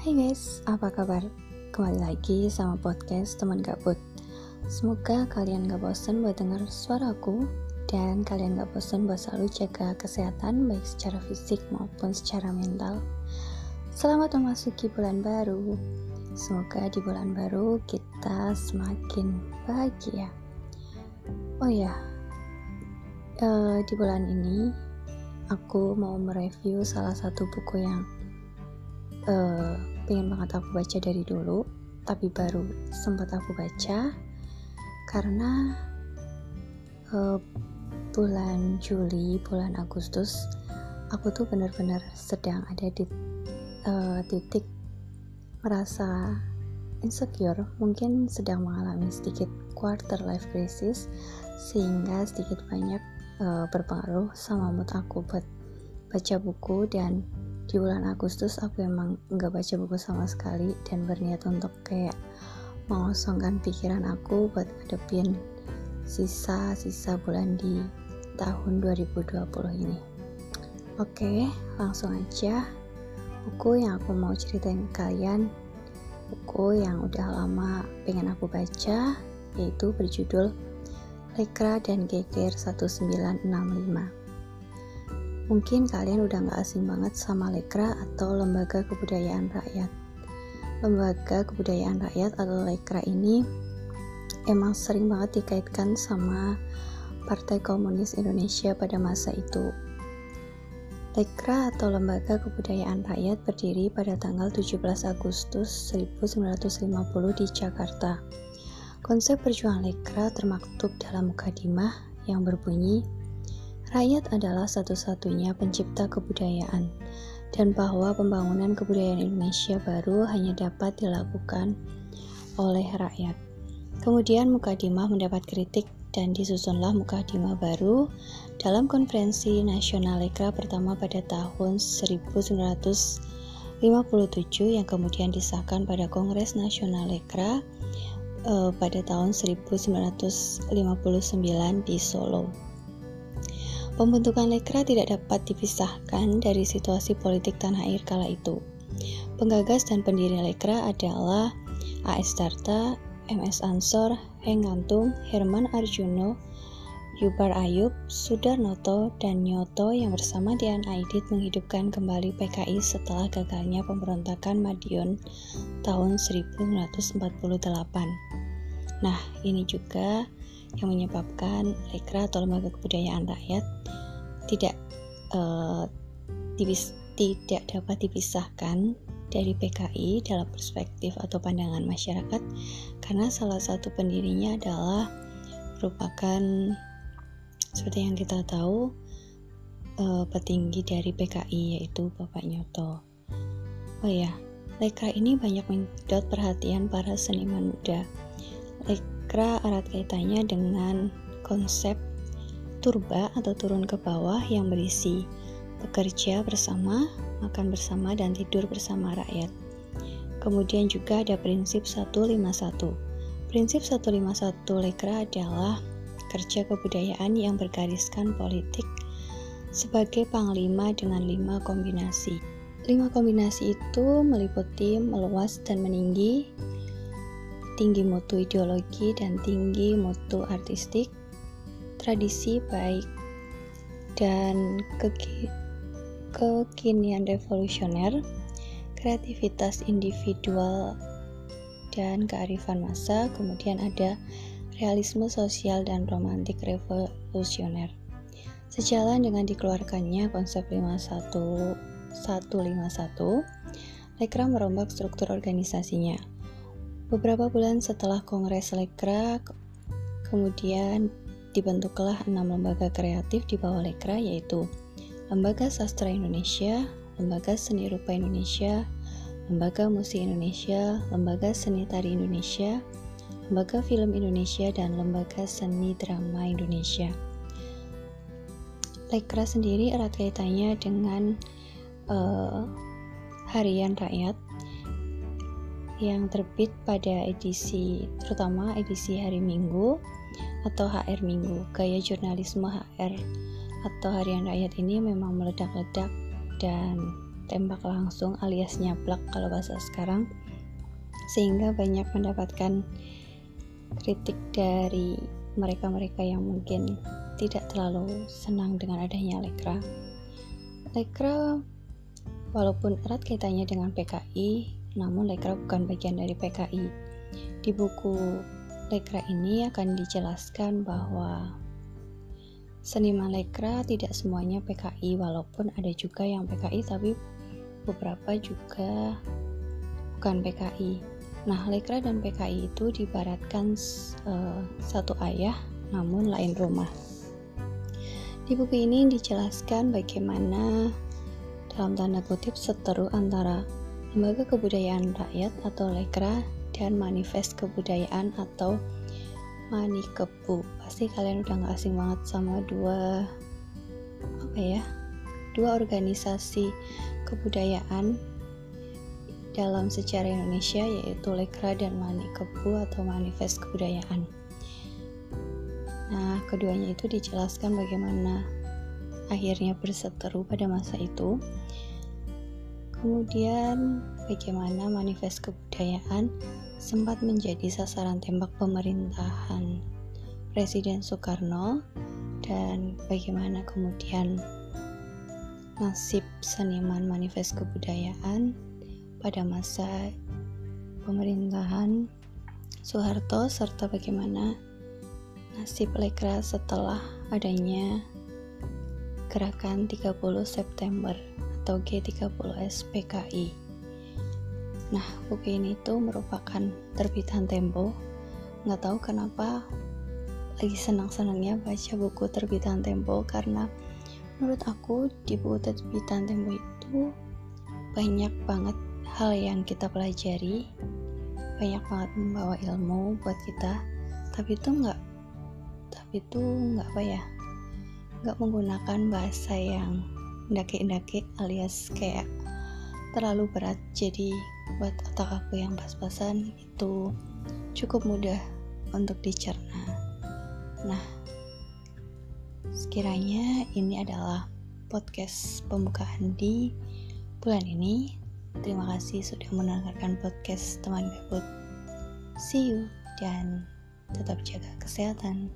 Hai guys, apa kabar? Kembali lagi sama podcast teman gabut. Semoga kalian gak bosan buat dengar suaraku dan kalian gak bosan buat selalu jaga kesehatan baik secara fisik maupun secara mental. Selamat memasuki bulan baru. Semoga di bulan baru kita semakin bahagia. Oh ya, uh, di bulan ini aku mau mereview salah satu buku yang uh, pengen banget aku baca dari dulu tapi baru sempat aku baca karena uh, bulan Juli bulan Agustus aku tuh benar-benar sedang ada di uh, titik merasa insecure mungkin sedang mengalami sedikit quarter life crisis sehingga sedikit banyak uh, berpengaruh sama mood aku buat baca buku dan di bulan Agustus aku emang nggak baca buku sama sekali dan berniat untuk kayak mengosongkan pikiran aku buat ngadepin sisa-sisa bulan di tahun 2020 ini oke langsung aja buku yang aku mau ceritain ke kalian buku yang udah lama pengen aku baca yaitu berjudul Lekra dan Geger 1965. Mungkin kalian udah gak asing banget sama Lekra atau Lembaga Kebudayaan Rakyat. Lembaga Kebudayaan Rakyat atau Lekra ini emang sering banget dikaitkan sama Partai Komunis Indonesia pada masa itu. Lekra atau Lembaga Kebudayaan Rakyat berdiri pada tanggal 17 Agustus 1950 di Jakarta. Konsep perjuangan Lekra termaktub dalam mukadimah yang berbunyi, Rakyat adalah satu-satunya pencipta kebudayaan, dan bahwa pembangunan kebudayaan Indonesia baru hanya dapat dilakukan oleh rakyat. Kemudian Mukadimah mendapat kritik dan disusunlah Mukadimah baru dalam konferensi nasional Lekra pertama pada tahun 1957 yang kemudian disahkan pada Kongres Nasional Lekra uh, pada tahun 1959 di Solo. Pembentukan Lekra tidak dapat dipisahkan dari situasi politik tanah air kala itu. Penggagas dan pendiri Lekra adalah A.S. Tarta, M.S. Ansor, Heng Gantung, Herman Arjuno, Yubar Ayub, Sudarnoto, dan Nyoto yang bersama Dian Aidit menghidupkan kembali PKI setelah gagalnya pemberontakan Madiun tahun 1948. Nah, ini juga yang menyebabkan Lekra atau Lembaga Kebudayaan Rakyat tidak uh, dibis, tidak dapat dipisahkan dari PKI dalam perspektif atau pandangan masyarakat karena salah satu pendirinya adalah merupakan seperti yang kita tahu uh, petinggi dari PKI yaitu Bapak Nyoto. Oh ya, Lekra ini banyak menyedot perhatian para seniman muda Lekra erat kaitannya dengan konsep turba atau turun ke bawah yang berisi bekerja bersama, makan bersama, dan tidur bersama rakyat. Kemudian juga ada prinsip 151. Prinsip 151 Lekra adalah kerja kebudayaan yang bergariskan politik sebagai panglima dengan lima kombinasi. Lima kombinasi itu meliputi meluas dan meninggi, tinggi mutu ideologi dan tinggi mutu artistik, tradisi baik dan kekinian revolusioner, kreativitas individual dan kearifan masa, kemudian ada realisme sosial dan romantik revolusioner. Sejalan dengan dikeluarkannya konsep 51 151, Lekra merombak struktur organisasinya Beberapa bulan setelah Kongres Lekra, kemudian dibentuklah enam lembaga kreatif di bawah Lekra yaitu Lembaga Sastra Indonesia, Lembaga Seni Rupa Indonesia, Lembaga Musik Indonesia, Lembaga Seni Tari Indonesia, Lembaga Film Indonesia, dan Lembaga Seni Drama Indonesia. Lekra sendiri erat kaitannya dengan uh, harian rakyat yang terbit pada edisi terutama edisi hari Minggu atau HR Minggu. Gaya jurnalisme HR atau Harian Rakyat ini memang meledak-ledak dan tembak langsung alias nyaplak kalau bahasa sekarang sehingga banyak mendapatkan kritik dari mereka-mereka yang mungkin tidak terlalu senang dengan adanya Lekra. Lekra walaupun erat kaitannya dengan PKI, namun Lekra bukan bagian dari PKI. Di buku Lekra ini akan dijelaskan bahwa seniman Lekra tidak semuanya PKI walaupun ada juga yang PKI tapi beberapa juga bukan PKI. Nah, Lekra dan PKI itu dibaratkan uh, satu ayah namun lain rumah. Di buku ini dijelaskan bagaimana dalam tanda kutip seteru antara Lembaga Kebudayaan Rakyat atau Lekra dan Manifest Kebudayaan atau Manikebu. Pasti kalian udah gak asing banget sama dua apa ya? Dua organisasi kebudayaan dalam sejarah Indonesia yaitu Lekra dan Manikebu atau Manifest Kebudayaan. Nah, keduanya itu dijelaskan bagaimana akhirnya berseteru pada masa itu. Kemudian bagaimana manifest kebudayaan sempat menjadi sasaran tembak pemerintahan Presiden Soekarno? Dan bagaimana kemudian nasib seniman manifest kebudayaan pada masa pemerintahan Soeharto serta bagaimana nasib Lekra setelah adanya gerakan 30 September atau G30S PKI. Nah, buku ini tuh merupakan terbitan Tempo. Nggak tahu kenapa lagi senang-senangnya baca buku terbitan Tempo karena menurut aku di buku terbitan Tempo itu banyak banget hal yang kita pelajari banyak banget membawa ilmu buat kita tapi itu nggak tapi itu nggak apa ya nggak menggunakan bahasa yang daki-daki alias kayak terlalu berat jadi buat otak aku yang pas-pasan itu cukup mudah untuk dicerna nah sekiranya ini adalah podcast pembukaan di bulan ini Terima kasih sudah mendengarkan podcast teman gabut. See you dan tetap jaga kesehatan.